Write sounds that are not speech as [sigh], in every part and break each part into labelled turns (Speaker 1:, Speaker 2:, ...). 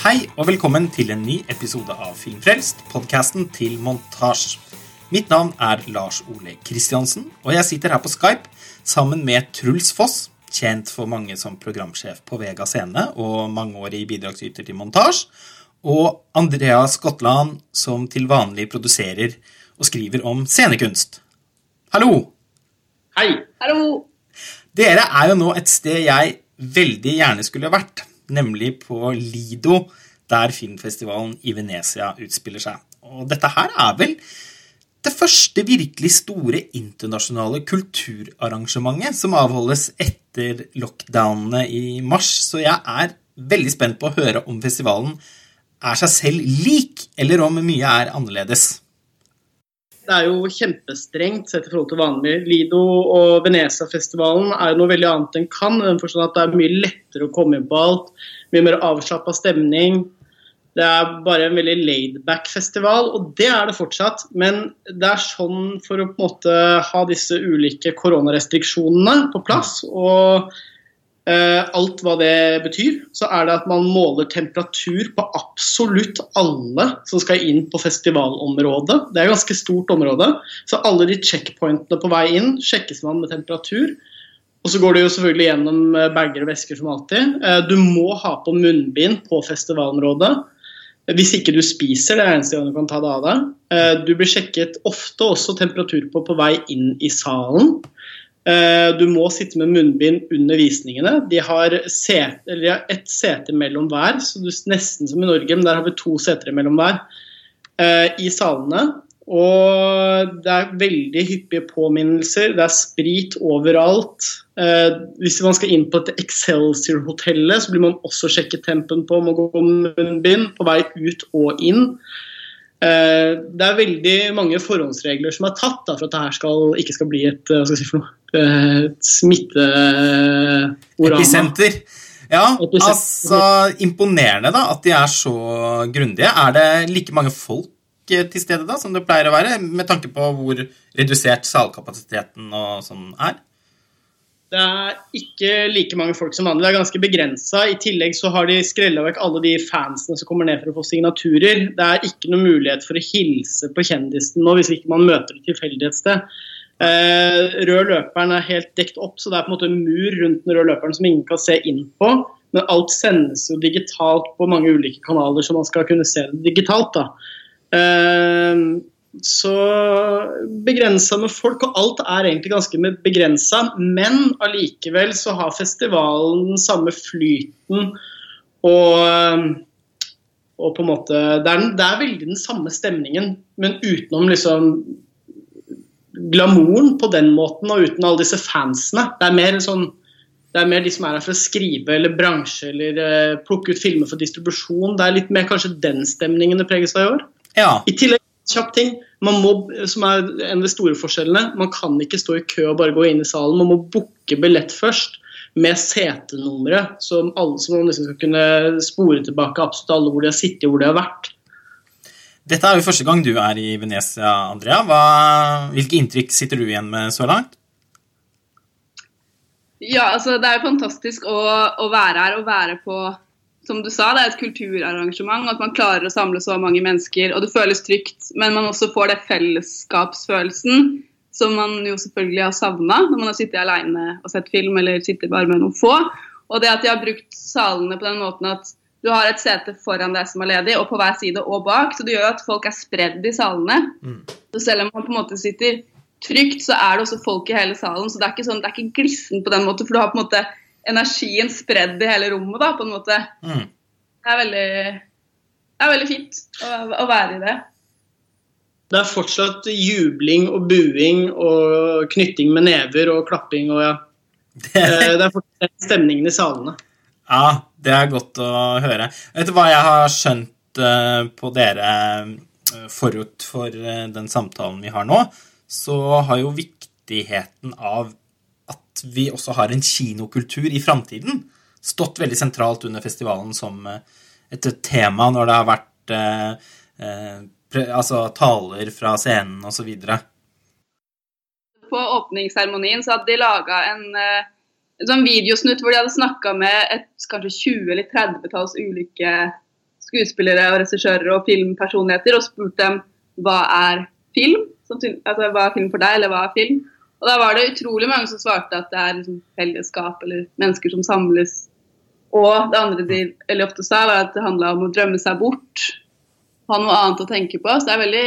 Speaker 1: Hei og velkommen til en ny episode av Filmfrelst, podkasten til Montasj. Mitt navn er Lars Ole Kristiansen, og jeg sitter her på Skype sammen med Truls Foss, kjent for mange som programsjef på Vega Scene og mangeårig bidragsyter til montasje, og Andrea Skottland, som til vanlig produserer og skriver om scenekunst. Hallo!
Speaker 2: Hei!
Speaker 3: Hallo!
Speaker 1: Dere er jo nå et sted jeg veldig gjerne skulle vært, nemlig på Lido, der filmfestivalen i Venezia utspiller seg. Og dette her er vel det første virkelig store internasjonale kulturarrangementet som avholdes etter lockdownene i mars, så jeg er veldig spent på å høre om festivalen er seg selv lik, eller om mye er annerledes.
Speaker 2: Det er jo kjempestrengt sett i forhold til vanlig. Lido og Venezia-festivalen er jo noe veldig annet enn Cannes. I den forstand at det er mye lettere å komme inn på alt. Mye mer avslappa stemning. Det er bare en veldig laidback-festival, og det er det fortsatt. Men det er sånn for å på en måte ha disse ulike koronarestriksjonene på plass. og alt hva det betyr, så er det at man måler temperatur på absolutt alle som skal inn på festivalområdet. Det er et ganske stort område. Så alle de checkpointene på vei inn sjekkes man med temperatur. Og så går det jo selvfølgelig gjennom eh, bager og vesker som alltid. Eh, du må ha på munnbind på festivalområdet. Hvis ikke du spiser, det er eneste gang du kan ta det av deg. Eh, Du blir sjekket ofte også temperatur på på vei inn i salen. Eh, Du må sitte med munnbind under visningene. De har, set, eller de har ett sete mellom hver, så du, nesten som i Norge, men der har vi to seter mellom hver eh, i salene. Og det er veldig hyppige påminnelser. Det er sprit overalt. Eh, hvis man skal inn på et Excelsior-hotellet, så blir man også sjekket tempen på om å gå munnbind på vei ut og inn. Eh, det er veldig mange forhåndsregler som er tatt da, for at dette skal, ikke skal bli et, hva skal jeg si for noe, eh, smitteorama.
Speaker 1: Episenter. Ja,
Speaker 2: Episenter.
Speaker 1: altså Imponerende da, at de er så grundige. Er det like mange folk eh, til stede da, som det pleier å være, med tanke på hvor redusert salkapasiteten og sånn er?
Speaker 2: Det er ikke like mange folk som vanlig. Det er ganske begrensa. I tillegg så har de skrella vekk alle de fansene som kommer ned for å få signaturer. Det er ikke noe mulighet for å hilse på kjendisen nå hvis ikke man møter et tilfeldig et sted. Eh, rød løperen er helt dekt opp, så det er på en måte en mur rundt den røde løperen som ingen kan se inn på. Men alt sendes jo digitalt på mange ulike kanaler, så man skal kunne se det digitalt. Eh, så begrensa med folk, og alt er egentlig ganske begrensa. Men allikevel så har festivalen den samme flyten og, og på en måte det er, det er veldig den samme stemningen, men utenom liksom glamouren på den måten, og uten alle disse fansene. Det er mer sånn det er mer de som er her for å skrive eller bransje eller uh, plukke ut filmer for distribusjon. Det er litt mer kanskje den stemningen det preges av i år.
Speaker 1: Ja.
Speaker 2: I tillegg, kjapp ting, man må, som er en av de store forskjellene, man kan ikke stå i kø og bare gå inn i salen. Man må booke billett først med setenummeret, som alle som liksom skal kunne spore tilbake absolutt alle hvor de har sittet hvor de har vært.
Speaker 1: Dette er jo første gang du er i Venezia, Andrea. Hva, hvilke inntrykk sitter du igjen med så langt?
Speaker 3: Ja, altså Det er jo fantastisk å, å være her og være på Som du sa, det er et kulturarrangement. At man klarer å samle så mange mennesker. Og det føles trygt, men man også får det fellesskapsfølelsen som man jo selvfølgelig har savna når man har sittet alene og sett film, eller sitter bare med noen få. Og det at de har brukt salene på den måten at du har et sete foran deg som er ledig, og på hver side og bak. Så det gjør at folk er spredd i salene.
Speaker 1: Mm.
Speaker 3: Så selv om man på en måte sitter trygt, så er det også folk i hele salen. Så det er ikke sånn, det er ikke glissen på den måten, for du har på en måte energien spredd i hele rommet. da, på en måte.
Speaker 1: Mm.
Speaker 3: Det er veldig, det er veldig fint å, å være i det.
Speaker 2: Det er fortsatt jubling og buing og knytting med never og klapping og ja. [laughs] Eh, Det er fortsatt stemningen i salene.
Speaker 1: Ja, det er godt å høre. Vet du hva jeg har skjønt eh, på dere eh, forut for eh, den samtalen vi har nå? Så har jo viktigheten av at vi også har en kinokultur i framtiden stått veldig sentralt under festivalen som et tema når det har vært altså taler fra scenen osv.
Speaker 3: På åpningsseremonien så hadde de laga en, eh, en sånn videosnutt hvor de hadde snakka med et kanskje 20 eller 30-talls ulike skuespillere og regissører og filmpersonligheter og spurt dem hva er film? Altså, hva er film for deg, eller hva er film? Og da var det utrolig mange som svarte at det er liksom fellesskap eller mennesker som samles. Og det andre de veldig ofte sa, var at det handla om å drømme seg bort. Ha noe annet å tenke på. Så det er veldig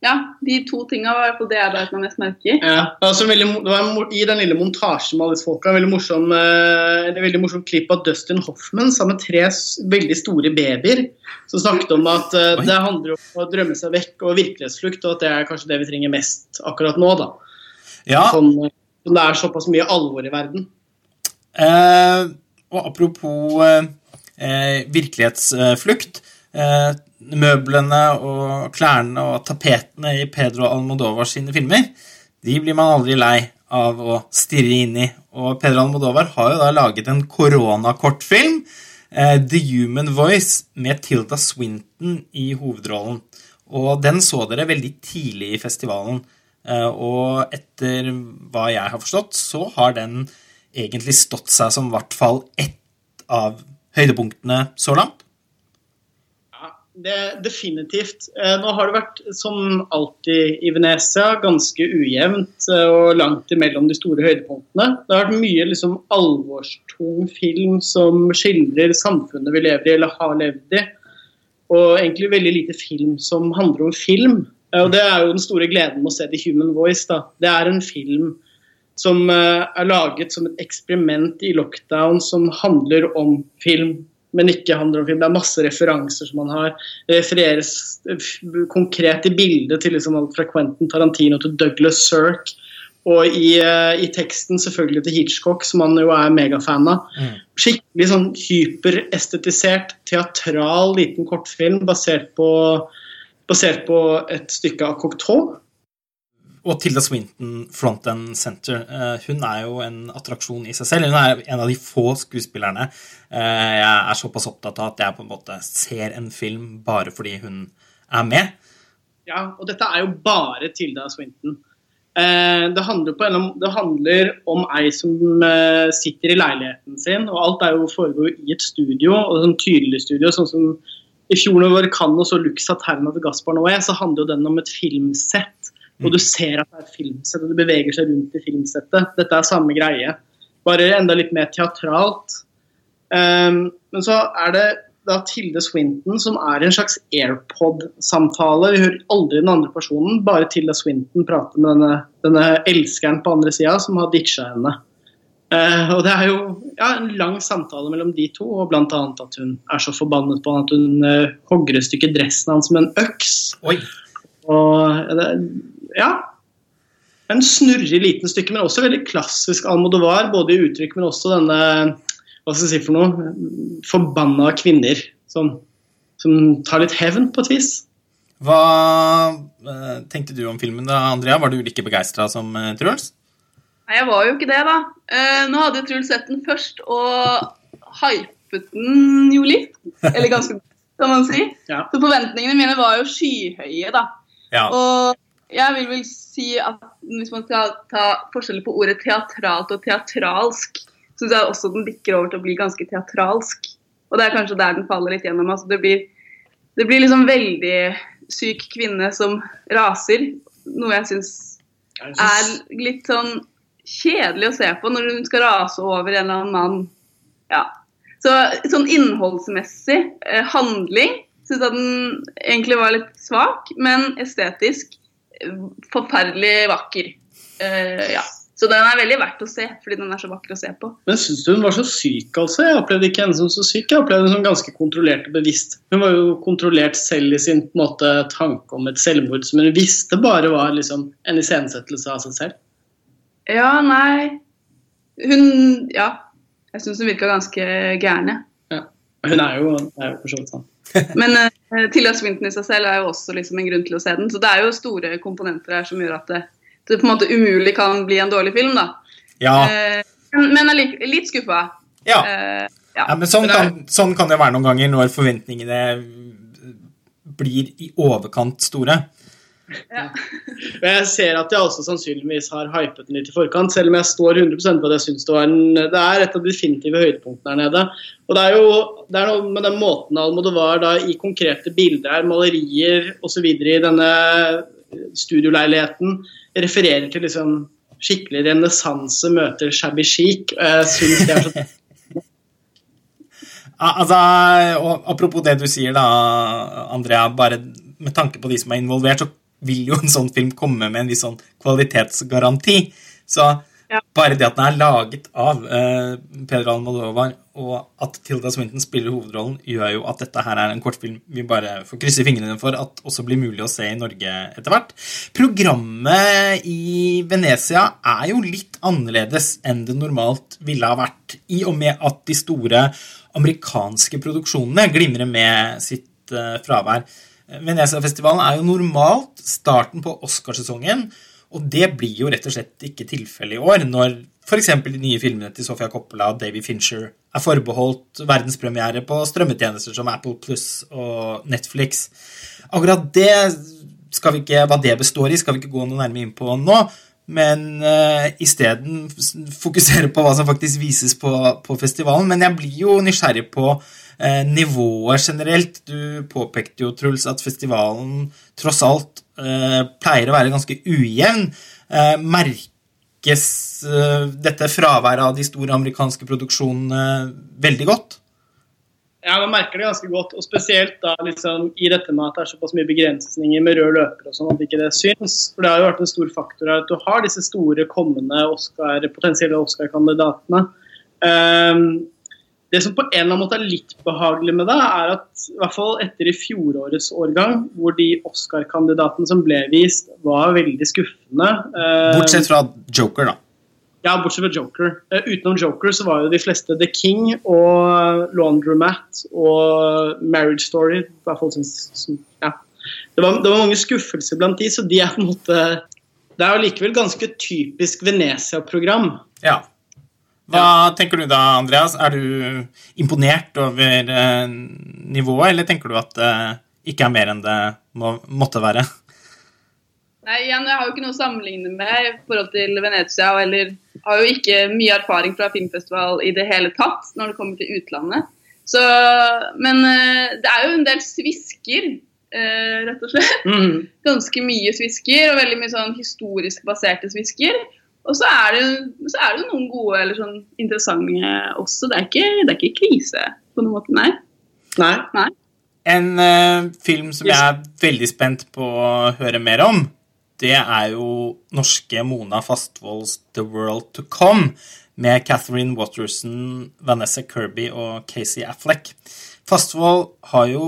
Speaker 3: ja, de to tinga var det jeg beit meg mest merke i.
Speaker 2: Ja, altså veldig, det var I den lille montasjen med alle disse folka, veldig morsom, eh, det veldig morsom klipp av Dustin Hoffman sammen med tre veldig store babyer som snakket om at uh, det handler om å drømme seg vekk og virkelighetsflukt, og at det er kanskje det vi trenger mest akkurat nå. da.
Speaker 1: Ja.
Speaker 2: Sånn, eh, det er såpass mye alvor i verden.
Speaker 1: Eh, og apropos eh, virkelighetsflukt. Eh, møblene og klærne og tapetene i Pedro Almodovar sine filmer, de blir man aldri lei av å stirre inn i. Og Pedro Almodovar har jo da laget en koronakortfilm, eh, The Human Voice, med Tilda Swinton i hovedrollen. Og den så dere veldig tidlig i festivalen. Eh, og etter hva jeg har forstått, så har den egentlig stått seg som i hvert fall ett av høydepunktene så langt.
Speaker 2: Det definitivt. Eh, nå har det vært, som alltid i Venezia, ganske ujevnt eh, og langt imellom de store høydepunktene. Det har vært mye liksom, alvorstung film som skildrer samfunnet vi lever i eller har levd i. Og egentlig veldig lite film som handler om film. Og Det er jo den store gleden med å se The Human Voice. da. Det er en film som er laget som et eksperiment i lockdown som handler om film, men ikke handler om film. Det er masse referanser som man har. Det refereres eh, konkret i bildet til liksom alt fra Quentin Tarantino til Douglas Sirk. Og i, uh, i, teksten selvfølgelig til Hitchcock, som han jo er megafan av. Mm. Skikkelig sånn hyperestetisert, teatral liten kortfilm basert på basert på et stykke av Cocteau.
Speaker 1: Og Tilda Swinton, front and center, eh, hun er jo en attraksjon i seg selv. Hun er en av de få skuespillerne eh, jeg er såpass opptatt av at jeg på en måte ser en film bare fordi hun er med.
Speaker 2: Ja, og dette er jo bare Tilda Swinton. Eh, det handler, en, det handler om ei som sitter i leiligheten sin, og alt er jo foregår i et studio, og sånn tydelig studio, sånn som i fjor når vi og så Lux Aterna til Gaspar Noé, så handler jo den om et filmsett. Og du ser at det er et filmsett, og du beveger seg rundt i filmsettet. Dette er samme greie, bare enda litt mer teatralt. Um, men så er det da Tilde Swinton som er en slags AirPod-samtale. Vi hører aldri den andre personen, bare Tilde Swinton prater med denne, denne elskeren på andre sida som har ditcha henne. Uh, og Det er jo ja, en lang samtale mellom de to, og bl.a. at hun er så forbannet på han at hun uh, hogger et stykke dressen hans med en øks.
Speaker 1: Oi.
Speaker 2: Og det, Ja. En snurrig liten stykke, men også veldig klassisk Almodovar. Både i uttrykk, men også denne hva skal jeg si for noe, forbanna kvinner som, som tar litt hevn, på et vis.
Speaker 1: Hva uh, tenkte du om filmen da, Andrea? Var du like begeistra som Truls?
Speaker 3: Nei, jeg var jo ikke det, da. Nå hadde Truls sett den først og hypet den jo litt. Eller ganske, kan man si. Ja. Så forventningene mine var jo skyhøye, da. Ja. Og jeg vil vel si at hvis man skal ta forskjellen på ordet teatralt og teatralsk, syns jeg også den bikker over til å bli ganske teatralsk. Og det er kanskje der den faller litt gjennom. Altså, det, blir, det blir liksom veldig syk kvinne som raser, noe jeg syns er litt sånn kjedelig å se på når hun skal rase over en eller annen mann. Ja. Så sånn innholdsmessig eh, handling syns at den egentlig var litt svak, men estetisk forferdelig vakker. Uh, ja. Så den er veldig verdt å se, fordi den er så vakker å se på.
Speaker 2: Men syns du hun var så syk, altså? Jeg opplevde ikke henne som så syk. Jeg opplevde henne som ganske kontrollert og bevisst. Hun var jo kontrollert selv i sin måte, tanke om et selvmord som hun visste bare var liksom, en iscenesettelse av seg selv.
Speaker 3: Ja, nei Hun Ja. Jeg syns hun virka ganske gæren,
Speaker 2: ja. Hun er jo, er jo for så vidt sånn.
Speaker 3: Men Tilda Swinton i seg selv er jo også liksom en grunn til å se den. Så det er jo store komponenter her som gjør at det, det på en måte umulig kan bli en dårlig film, da.
Speaker 1: Ja.
Speaker 3: Uh, men er litt, skuffa.
Speaker 1: Ja. Uh, ja. ja. men sånn kan, sånn kan, det være noen ganger når forventningene blir i overkant store.
Speaker 3: Ja. [laughs]
Speaker 2: Og jeg ser at jeg også sannsynligvis har hypet den litt i forkant, selv om jeg står 100% på at jeg syns det var en, det er et av de definitive høydepunktene her nede. Og det er jo det er noe med den måten Almodovar da i konkrete bilder, malerier osv. i denne studioleiligheten refererer til liksom skikkelig renessanse møter shabby chic. Jeg synes det er så [laughs]
Speaker 1: Altså, apropos det du sier, da, Andrea. Bare med tanke på de som er involvert, så vil jo en sånn film komme med en viss sånn kvalitetsgaranti. Så ja. bare det at den er laget av uh, Peder Almodovar, og at Tilda Swinton spiller hovedrollen, gjør jo at dette her er en kortfilm vi bare får krysse fingrene for at også blir mulig å se i Norge etter hvert. Programmet i Venezia er jo litt annerledes enn det normalt ville ha vært, i og med at de store amerikanske produksjonene glimrer med sitt uh, fravær. Venezia-festivalen er jo normalt starten på Oscarsesongen, og det blir jo rett og slett ikke tilfellet i år, når f.eks. de nye filmene til Sofia Coppola og Davy Fincher er forbeholdt verdenspremiere på strømmetjenester som Apple Pluss og Netflix. Akkurat det skal vi ikke, hva det består i, skal vi ikke gå noe nærmere inn på nå. Men uh, isteden fokusere på hva som faktisk vises på, på festivalen. Men jeg blir jo nysgjerrig på eh, nivået generelt. Du påpekte jo, Truls, at festivalen tross alt eh, pleier å være ganske ujevn. Eh, merkes eh, dette fraværet av de store amerikanske produksjonene veldig godt?
Speaker 2: Ja, man merker det ganske godt. Og spesielt da liksom, i dette med at det er såpass mye begrensninger med rød løper og sånn, at ikke det syns. For det har jo vært en stor faktor at du har disse store kommende Oscar, potensielle Oscar-kandidatene. Um, det som på en eller annen måte er litt behagelig med det, er at i hvert fall etter i fjorårets årgang, hvor de Oscar-kandidatene som ble vist, var veldig skuffende
Speaker 1: eh, Bortsett fra Joker, da.
Speaker 2: Ja, bortsett fra Joker. Uh, utenom Joker så var jo de fleste The King og Laundromat og Marriage Story. I hvert fall synes, ja. det, var, det var mange skuffelser blant de, så de er på en måte Det er jo likevel ganske typisk Venezia-program.
Speaker 1: Ja. Hva tenker du da, Andreas? Er du imponert over eh, nivået, eller tenker du at det ikke er mer enn det må, måtte være?
Speaker 3: Nei, igjen, Jeg har jo ikke noe å sammenligne med i forhold til Venezia. Eller har jo ikke mye erfaring fra filmfestival i det hele tatt når det kommer til utlandet. Så, men eh, det er jo en del svisker, eh, rett og slett. Mm. Ganske mye svisker, og veldig mye sånn historisk baserte svisker. Og så er, det, så er det noen gode eller sånn interessante også. Det er ikke, det er ikke krise på noen måte, nei.
Speaker 2: Nei.
Speaker 3: nei.
Speaker 1: En uh, film som jeg er veldig spent på å høre mer om, det er jo norske Mona Fastvolds 'The World To Come' med Catherine Watterson, Vanessa Kirby og Casey Affleck. Fastvold har jo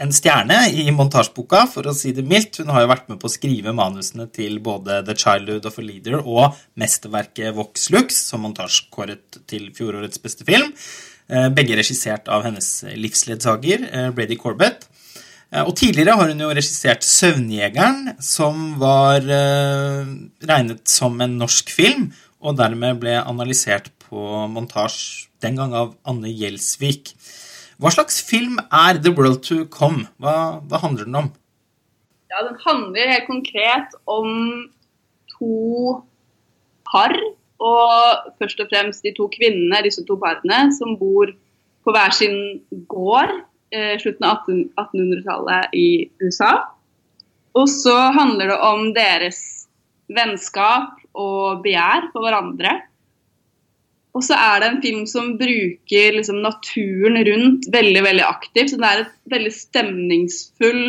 Speaker 1: en stjerne i montasjeboka, for å si det mildt. Hun har jo vært med på å skrive manusene til både The Childhood of a Leader og mesterverket Vox Lux, som montasjekåret til fjorårets beste film. Eh, begge regissert av hennes livsledsager, eh, Brady Corbett. Eh, og tidligere har hun jo regissert 'Søvnjegeren', som var regnet som en norsk film, og dermed ble analysert på montasje den gang av Anne Gjelsvik. Hva slags film er The World To Come? Hva, hva handler den om?
Speaker 3: Ja, Den handler helt konkret om to par. Og først og fremst de to kvinnene, disse to parene, som bor på hver sin gård eh, slutten av 1800-tallet i USA. Og så handler det om deres vennskap og begjær for hverandre. Og så er det en film som bruker liksom, naturen rundt veldig veldig aktivt. Så det er et veldig stemningsfull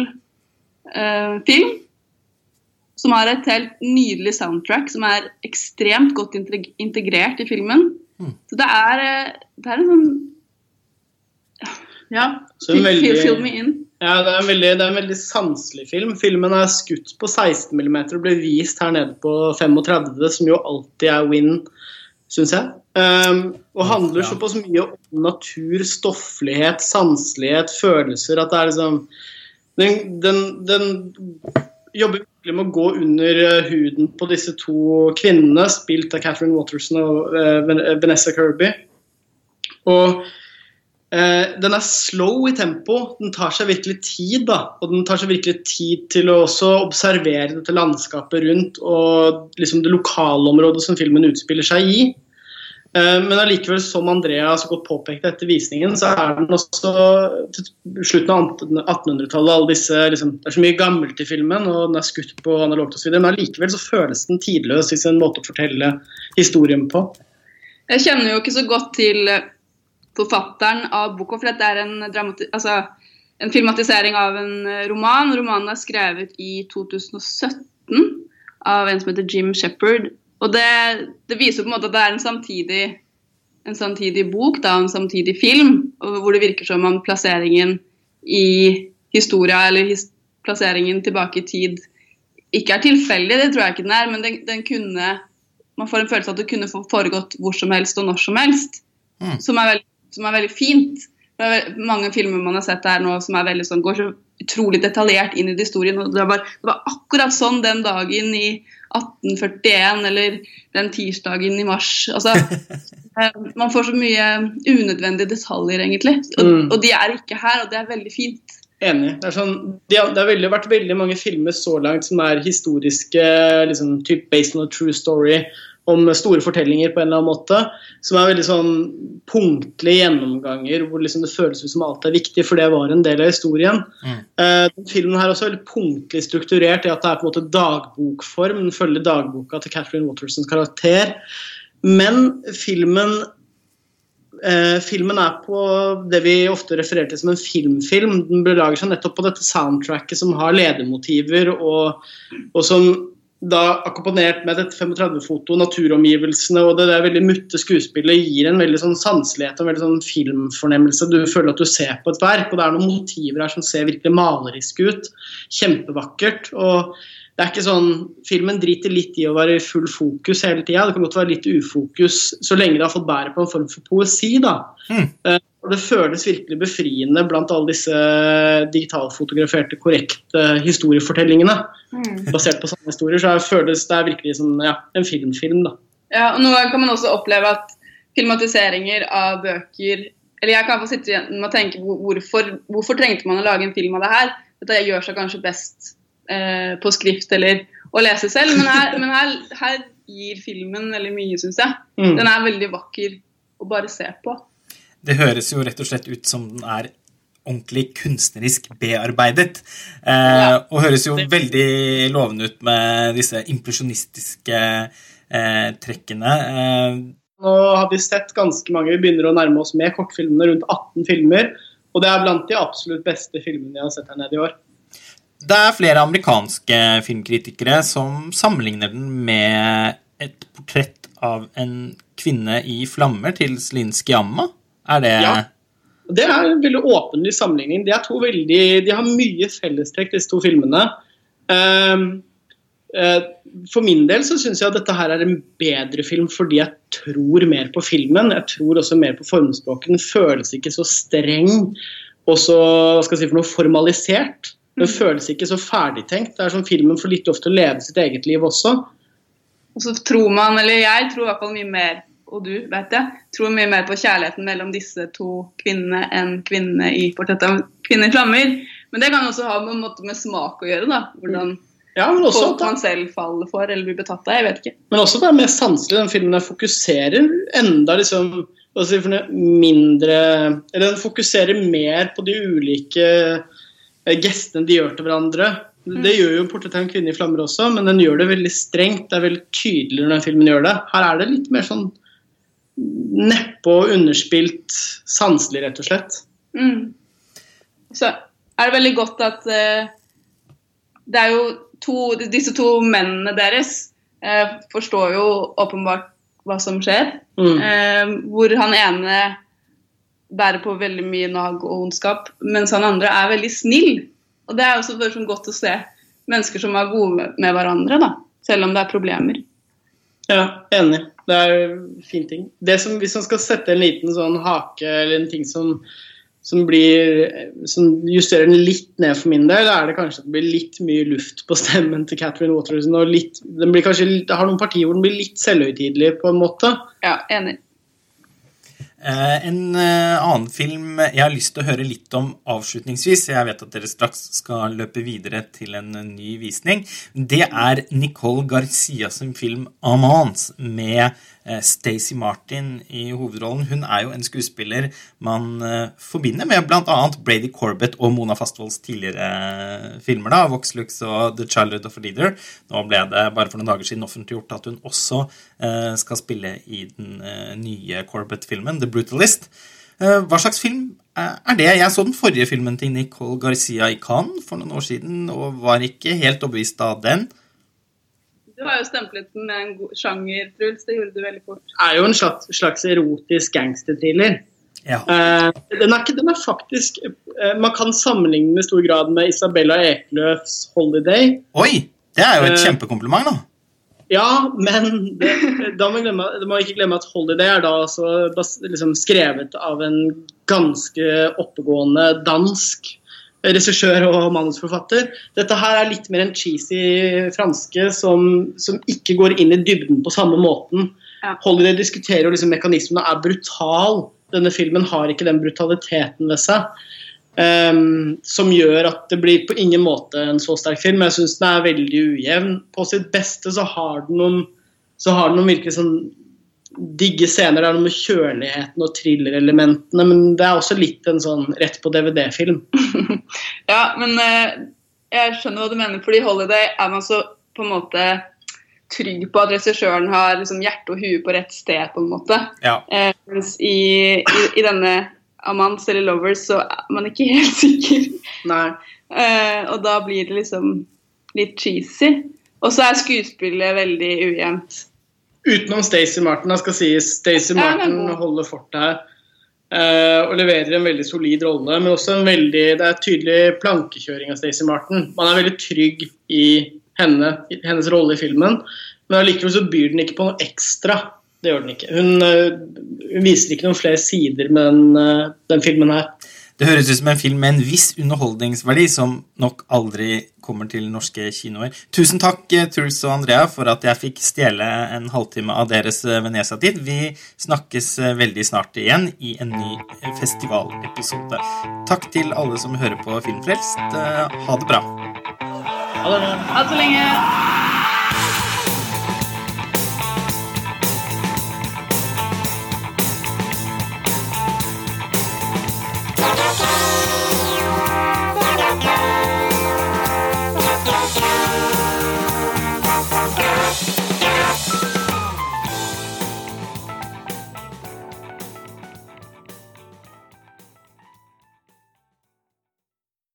Speaker 3: eh, film. Som har et helt nydelig soundtrack som er ekstremt godt integrert i filmen. Mm. Så det er, eh, det er en sånn Ja,
Speaker 2: veldig, fill me in. Ja, det er, veldig, det er, en veldig, sanselig film. Filmen er skutt på 16 mm og ble vist her nede på 35, som jo alltid er win syns jeg. Um, og handler såpass mye om natur, stofflighet, sanselighet, følelser at det er liksom Den, den, den jobber virkelig med å gå under uh, huden på disse to kvinnene, spilt av Catherine Watterson og uh, Vanessa Kirby. Og Eh, den er slow i tempo. Den tar seg virkelig tid. da, Og den tar seg virkelig tid til å også observere dette landskapet rundt og liksom det lokalområdet som filmen utspiller seg i. Eh, men allikevel, som Andrea så godt påpekte etter visningen, så er den også til slutten av 1800-tallet alle disse, liksom, Det er så mye gammelt i filmen, og den er skutt på analogt osv., men allikevel så føles den tidløs i sin måte å fortelle historien på.
Speaker 3: Jeg kjenner jo ikke så godt til forfatteren av boka, for dette er en, altså, en, filmatisering av en eh, roman. Romanen er skrevet i 2017 av en som heter Jim Shepherd. Og det, det viser på en måte at det er en samtidig, en samtidig bok, da, en samtidig film, hvor det virker som om plasseringen i historia, eller his, plasseringen tilbake i tid, ikke er tilfeldig. Det tror jeg ikke den er, men den, den kunne man får en følelse av at det kunne foregått hvor som helst og når som helst. Mm. Som er veldig som er veldig fint. Det er mange filmer man har sett her nå som er veldig sånn, går så utrolig detaljert inn i historien. og det var, det var, akkurat sånn den dagen i 1841 eller den tirsdagen i mars. Altså, [laughs] eh, man får så mye unødvendige detaljer, egentlig. Og, mm. og, de er ikke her, og det er veldig fint.
Speaker 2: Enig. Det, er sånn, det har, det har veldig, vært veldig mange filmer så langt som er historiske, liksom, typ based on a true story om store fortellinger på en eller annen måte. Som er veldig sånn punktlige gjennomganger hvor liksom det føles ut som alt er viktig, for det var en del av historien. Mm. Uh, filmen her er også veldig punktlig strukturert i at det er på en måte dagbokform. Den følger dagboka til Catherine Watersons karakter. Men filmen uh, filmen er på det vi ofte refererer til som en filmfilm. Den belager seg nettopp på dette soundtracket som har ledemotiver, og, og som da akkompagnert med dette 35-foto, naturomgivelsene og det der veldig mutte skuespillet gir en veldig sånn sanselighet og en veldig sånn filmfornemmelse. Du føler at du ser på et verk, og det er noen motiver her som ser virkelig maleriske ut. Kjempevakkert. og det er ikke sånn, Filmen driter litt i å være i full fokus hele tida. Det kan godt være litt ufokus så lenge det har fått bære på en form for poesi. da. Mm. Og Det føles virkelig befriende blant alle disse digitalfotograferte, korrekte historiefortellingene. Mm. Basert på samme historier. Så føles det er virkelig som ja, en filmfilm. da.
Speaker 3: Ja, og Noen ganger kan man også oppleve at filmatiseringer av bøker Eller jeg kan få sitte igjen og tenke hvorfor, hvorfor trengte man å lage en film av det her? Dette gjør seg kanskje best eh, på skrift eller å lese selv, men her, men her, her gir filmen veldig mye, syns jeg. Mm. Den er veldig vakker å bare se på.
Speaker 1: Det høres jo rett og slett ut som den er ordentlig kunstnerisk bearbeidet. Eh, og høres jo veldig lovende ut med disse impresjonistiske eh, trekkene. Eh,
Speaker 2: Nå har vi sett ganske mange. Vi begynner å nærme oss med kortfilmene, rundt 18 filmer. Og det er blant de absolutt beste filmene jeg har sett her nede i år.
Speaker 1: Det er flere amerikanske filmkritikere som sammenligner den med et portrett av en kvinne i flammer til Celine Sciamma. Er det ja.
Speaker 2: Det er en veldig åpenlig sammenligning. De, veldig, de har mye fellestrekk, disse to filmene. Um, uh, for min del så syns jeg at dette her er en bedre film fordi jeg tror mer på filmen. Jeg tror også mer på formspråket. Den føles ikke så streng og så hva skal jeg si for noe formalisert. Den mm. føles ikke så ferdigtenkt. Det er som Filmen får litt ofte å leve sitt eget liv også.
Speaker 3: Og så tror man, eller jeg tror i hvert fall mye mer og du, vet jeg, tror mye mer på kjærligheten mellom disse to kvinnene enn kvinnene i portrettet av kvinner i flammer. Men det kan også ha med, med smak å gjøre. da, hvordan ja, folk man selv faller for eller blir betatt av. jeg vet ikke.
Speaker 2: Men også det er mer sanselig. Den filmen fokuserer enda liksom si mindre Eller den fokuserer mer på de ulike gestene de gjør til hverandre. Mm. Det gjør jo 'Portrett av en kvinne i flammer' også, men den gjør det veldig strengt. Det er veldig tydelig når den filmen gjør det. Her er det litt mer sånn nedpå underspilt sanselig, rett og slett. Mm.
Speaker 3: Så er det veldig godt at uh, det er jo to, disse to mennene deres uh, forstår jo åpenbart hva som skjer. Mm. Uh, hvor han ene bærer på veldig mye nag og ondskap, mens han andre er veldig snill. Og det er også sånn godt å se mennesker som er gode med, hverandre, da, selv om det er problemer.
Speaker 2: Ja, enig. Det er en fin ting. Det som, hvis man skal sette en liten sånn hake eller en ting som, som, blir, som justerer den litt ned for min del, er det kanskje at det blir litt mye luft på stemmen til Catherine Waterson. og litt, den blir kanskje, Det har noen partier hvor den blir litt selvhøytidelig på en måte.
Speaker 3: Ja, enig.
Speaker 1: Eh, en eh, annen film jeg har lyst til å høre litt om avslutningsvis, jeg vet at dere straks skal løpe videre til en ny visning, det er Nicole Garcia sin film 'Amance' med Eh, Stacey Martin i hovedrollen. Hun er jo en skuespiller man forbinder med bl.a. Brady Corbett og Mona Fastvolds tidligere filmer. da, Voxlux og The Childhood of a Leader. Nå ble det bare for noen dager siden offentliggjort at hun også skal spille i den nye Corbett-filmen, The Brutalist. Hva slags film er det? Jeg så den forrige filmen til Nicole Garcia i Cannes for noen år siden og var ikke helt overbevist av den.
Speaker 3: Du har jo stemplet den med en god sjanger, Truls. Det gjorde du veldig fort.
Speaker 2: Det er jo en slags, slags erotisk gangsterthriller. Ja. Uh, den, er, den, er, faktisk uh, Man kan sammenligne den i stor grad med Isabella Ekløfs 'Holiday'.
Speaker 1: Oi! Det er jo et uh, kjempekompliment, da.
Speaker 2: Ja, men det, da må, glemme, må ikke glemme at 'Holiday' er da altså liksom skrevet av en ganske oppegående dansk regissør og manusforfatter. Dette her er litt mer en cheesy franske som, som ikke går inn i dybden på samme måten. Ja. Holiday diskuterer jo liksom mekanismene er brutal. Denne filmen har ikke den brutaliteten ved seg. Um, som gjør at det blir på ingen måte en så sterk film. Jeg syns den er veldig ujevn. På sitt beste så har den noen, så har den noen virkelig sånn digge scener. Det er noe med kjøligheten og thrillerelementene, men det er også litt en sånn rett på DVD-film. [laughs]
Speaker 3: ja, men uh, jeg skjønner hva du mener, fordi Holiday er man så på en måte trygg på at regissøren har liksom, hjerte og hue på rett sted, på en måte. Ja. Uh, mens i, i, i, denne Amants eller Lovers så er man ikke [laughs] helt sikker.
Speaker 2: Nei.
Speaker 3: Uh, og da blir det liksom litt cheesy. Og så er skuespillet veldig ujevnt.
Speaker 2: Utenom Stacey Martin, skal sies. Stacey Martin holder fortet her. Uh, og leverer en veldig solid rolle, men også en veldig, det er tydelig plankekjøring av Stacey Martin. Man er veldig trygg i henne, i hennes rolle i filmen, men allikevel så byr den ikke på noe ekstra. Det gjør den ikke. Hun, uh, hun viser ikke noen flere sider med den, uh, den filmen her.
Speaker 1: Det høres ut som en film med en viss underholdningsverdi som nok aldri kommer til norske kinoer. Tusen takk, eh, Truls og Andrea, for at jeg fikk stjele en halvtime av deres eh, Venezia-tid. Vi snakkes eh, veldig snart igjen i en ny festivalepisode. Takk til alle som hører på Filmfrelst. Ha det bra.
Speaker 2: Ha det.
Speaker 3: Ha det så lenge.